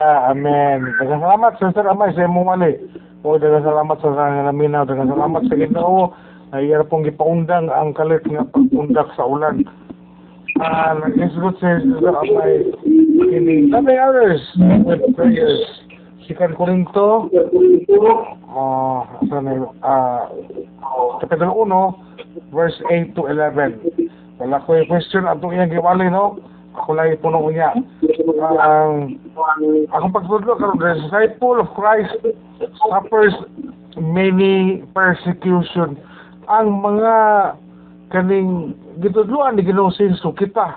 Amen. Daghang salamat sa Sir Amay sa imong mali. O daghang salamat sa nga naminaw, daghang salamat sa Ginoo. Ay pong gipaundang ang kalit nga pagpundak sa ulan. Ah, nag-isgot sa Sir Amay kini loving others with prayers. Sikan Korinto, ah, sana yun, ah, Kapitulo 1, verse 8 to 11. Wala ko question atong iyang giwali, no? Ako lang ipuno niya. Ang akong pagtudlo karon disciple of Christ suffers many persecution. Ang mga kaning gitudloan ni Ginoo sinso kita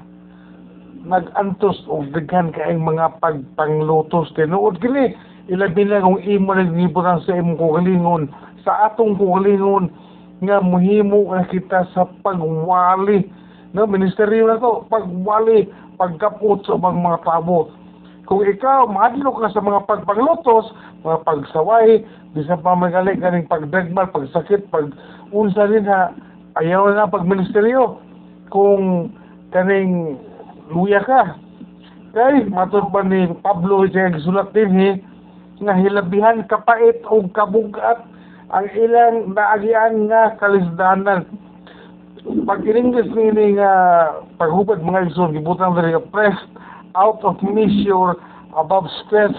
nagantos og daghan kaayong mga pagpanglutos tinuod kini ilabi na kung imo naglibutan sa imong kugalingon sa atong kugalingon nga muhimo na kita sa pagwali no ministeryo na to. Pagwali pagkapot sa mga mga tabo. Kung ikaw madlo ka sa mga pagpanglutos mga pagsaway bisan pa magaling kaning pagdagmal pagsakit pag unsa din ha ayaw na pag ministeryo kung kaning luya ka. Kay matod pa ni Pablo siya gisulat din he? Nga hilabihan kapait o kabugat ang ilang naagian nga kalisdanan pag in-English meaning uh, paghubad mga igsoon gibutang diri ka pressed out of measure above stress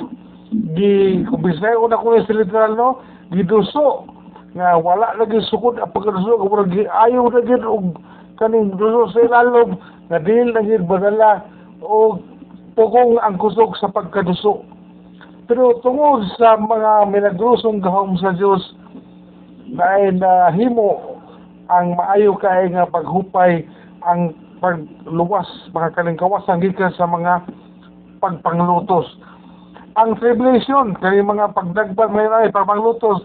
gi kung bisaya ko na ko sa literal no giduso nga wala lagi sukod ang pagkaduso kung murag ayaw na gid og kaning duso sa ilalom nga dili na gid badala og pugong ang kusog sa pagkaduso. Pero tungod sa mga milagrosong gahom sa Dios na nahimo ang maayo kay nga paghupay ang pagluwas mga kaning kawasan gikan sa mga pagpanglutos. Ang tribulation kay mga pagdagbang may ay pagpanglutos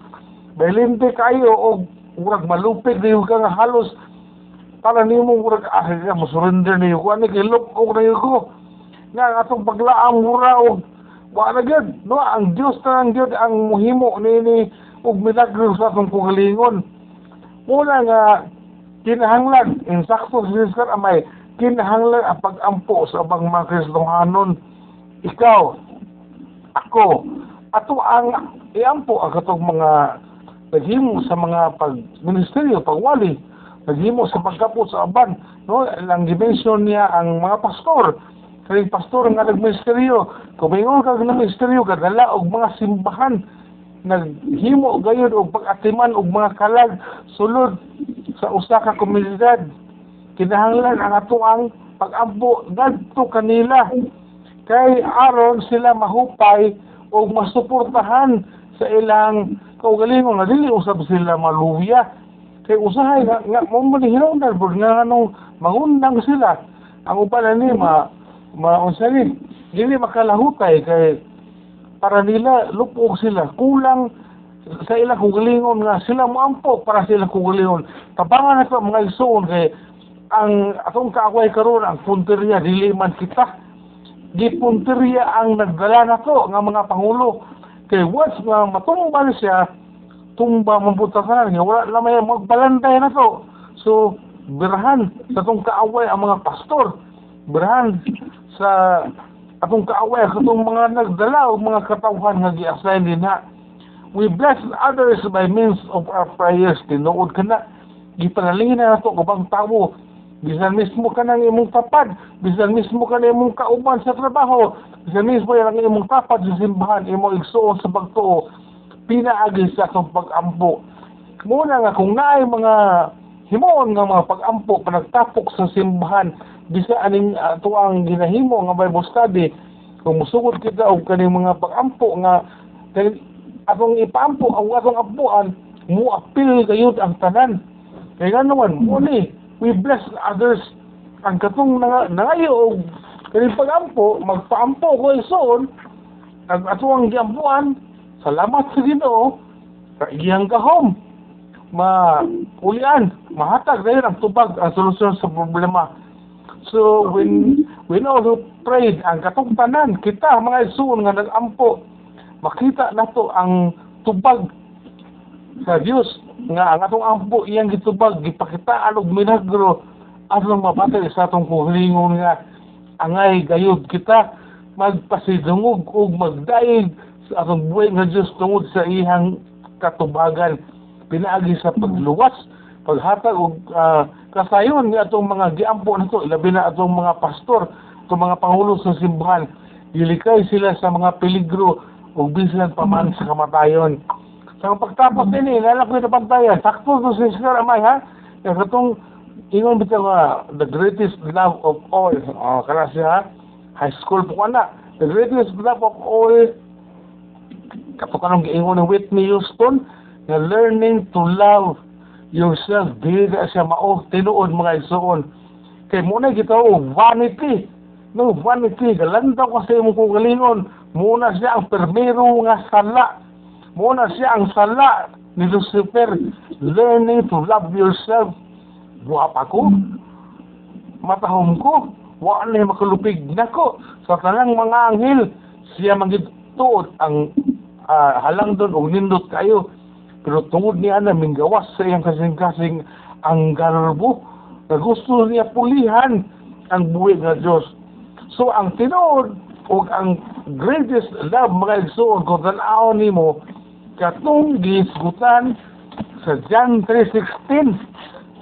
belinte kayo og urag malupig niyo ka nga halos para nimo urag ah nga mo surrender niyo ko ani kay lop og na ko. Nga ang atong paglaang mura og wa na gyud. No ang Dios na ang gyud ang muhimo nini og milagro sa atong kugalingon Muna nga, kinahanglan, insakto si Jesus amay, kinahanglan ang pag-ampo sa abang mga Kristohanon. Ikaw, ako, ato ang iampo ang katong mga naghimo sa mga pag-ministeryo, pagwali, naghimo sa pagkapo sa aban. No? Ang dimension niya ang mga pastor. Kaya pastor nga nagministeryo, kung mayroon ka ng ministeryo, kadala og mga simbahan, naghimo gayud og pag-atiman og mga kalag sulod sa usa ka komunidad. Kinahanglan ang ato ang pag-ampo ngadto kanila. Kay aron sila mahupay og masuportahan sa ilang kaugalingon nga dili usab sila maluya kay usahay nga, nga mo man hinungdan bud nga anong mangundang sila. Ang uban ni ma maunsa ni dili makalahutay kay para nila lupog sila. Kulang sa ilang kugalingon nga sila moampo para sa ilang kugalingon tabangan na mga igsoon kay ang atong kaaway karon ang punteriya dili man kita. Di punteriya ang nagdala na to nga mga pangulo. Kay once nga matumbal siya tumba mabutasan nga wala na may magbalantay na to. So birahan sa tong kaaway ang mga pastor. Birahan sa atong kaaway katong mga nagdala o mga katawhan nga gi-assign din ha we bless others by means of our prayers. Tinuod ka na gipanalingin na nato kubang tawo bisan mismo ka ng imong tapad. Bisan mismo ka ng imong kauban sa trabaho. Bisan mismo yan ang imong tapad sa simbahan imong igsuon sa pagtuo. Pinaagi sa atong pag-ampo. Muna nga kung naay mga himuon nga mga pag-ampo panagtapok sa simbahan. Bisa aning ato ang ginahimo nga Bible study. Kung musugod kita og kaning mga pag-ampo nga kay atong ipaampo ang atong ampuan mo apil kayud ang tanan. Kay nga naman mo ni we bless others. Ang katong nga nangayo og kaning pag-ampo magpaampo ko ison ang ato ang giampuan salamat sa Ginoo sa iyang gahom ma ulian mahatag dahil ang tubag ang solusyon sa problema. So when when all who prayed ang katong tanan kita mga igsoon nga nag-ampo makita nato ang tubag sa Dios nga ang atong ampo iyang gitubag gipakitaan og milagro aron mapatay sa atong kuhilingon nga angay gayud kita magpasidungog ug magdaig sa atong buhay nga Dios tungod sa ihang katubagan pinaagi sa pagluwas paghatag og ah, kasayon nga atong mga giampo nato ilabi na atong mga pastor atong mga pangulo sa simbahan. Ilikay sila sa mga peligro ug bisan pa man sa kamatayon. Sa pagtapos ini lalaki na pantayan sakto to si Sir Amay ha? Kaya katong ingon bitaw nga the greatest love of all oh, kana siya high school po na. The greatest love of all kato kanong giingon ng Whitney Houston na learning to love yourself dili na siya mao tinuod mga igsoon kay muna kita og vanity. No vanity. Galantaw kasi mo kung galingon. Muna siya ang permero nga sala. Muna siya ang sala ni Lucifer. Learning to love yourself. Buha pa ko. Matahom ko. Wa na makalupig nako sa tanang mga anghel siya magituot ang ah, halang doon og nindot kayo pero tungod niya na minggawas sa iyang kasing-kasing ang garbo na gusto niya pulihan ang buhay nga Diyos. So ang tinuod o ang greatest love mga igsoon kung tanaw ni mo katong gisgutan sa John 3.16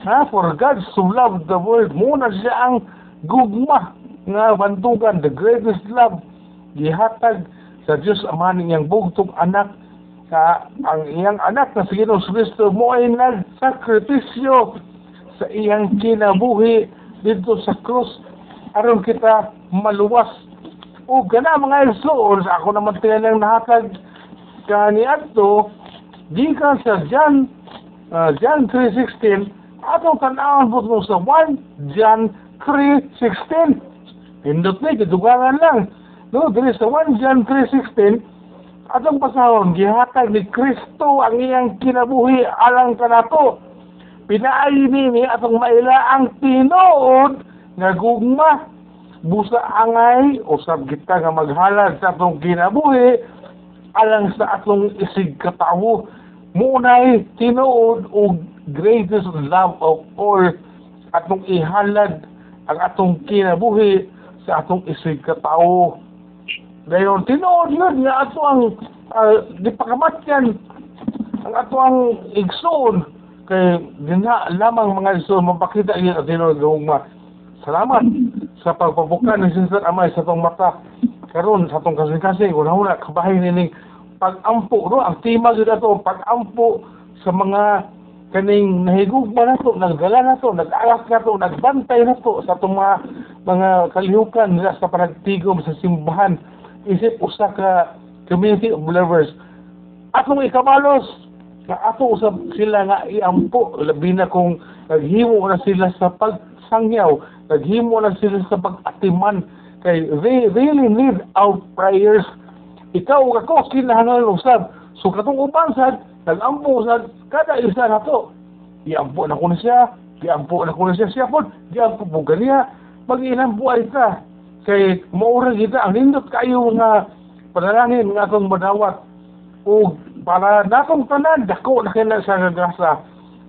ha? For God so loved the world muna siya ang gugma nga bantugan the greatest love gihatag sa Diyos Ama niyang bugtong anak sa ang iyang anak na si Ginoong Kristo mo ay nagsakripisyo sa iyang kinabuhi dito sa krus. Aron kita maluwas. O gana mga igsoon sa ako naman tinanang nahatag kani adto. Gikan sa John uh, John 3.16 atong tanawon po mo sa 1 John 3.16 Hindot na, kidugangan lang. No, dili sa 1 John 3.16, atong pasahon, gihatag ni Kristo ang iyang kinabuhi alang kanato. Pinaayi nini atong maila ang tinuod nga gugma. Busa angay, usab kita nga maghalad sa atong kinabuhi alang sa atong isig katawo. Munay tinuod o greatest love of all atong ihalad ang atong kinabuhi sa atong isig katao. Dayon tinuod yun nga ato ang uh, di pakamatyan ang ato ang igsoon kay dinha lamang mga igsoon mapakita yun at tinuod gawma. Salamat sa pagpabuka ng Sister Amay sa atong mata karon sa atong kasing-kasing una-una kabahay nining pag-ampo no ang tema gyud ato pag-ampo sa mga kaning nahigugma na to, nagdala na to, nag-alas na to, nagbantay na to sa itong mga, mga kalihukan nila sa panagtigom sa simbahan. Isip usa ka community of believers. Atong ikamalos, na ato usab sila nga iampo, labi na kung naghimo na sila sa pagsangyaw, naghimo na sila sa pag-atiman, kay they really need our prayers. Ikaw ug ako kinahanglan usab. So katong uban sad nag-ampo sa kada isa na to. Iampo na ko na siya, iampo na ko na siya siya po, iampo po ganiya, mag-ilang buhay ka. Kay maura kita, ang nindot kayo nga panalangin nga akong madawat. O para natong tanan, dako na kina sa nagasa.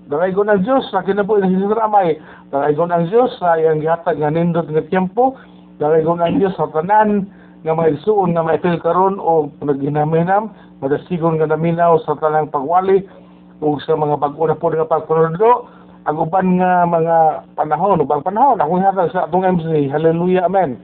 Dalay ko ng Diyos sa kinabuhi ng Hisiramay. Dalay ko ng Diyos sa iyang gihatag nga nindot nga tiyempo. Dalay ko ng Diyos sa tanan nga may suon nga maipil karon o naghinam-hinam madasigon nga naminaw sa tanang pagwali o sa mga bag-una po nga pagpunodlo ang uban nga mga panahon ubang panahon ako hatag sa atong MC hallelujah amen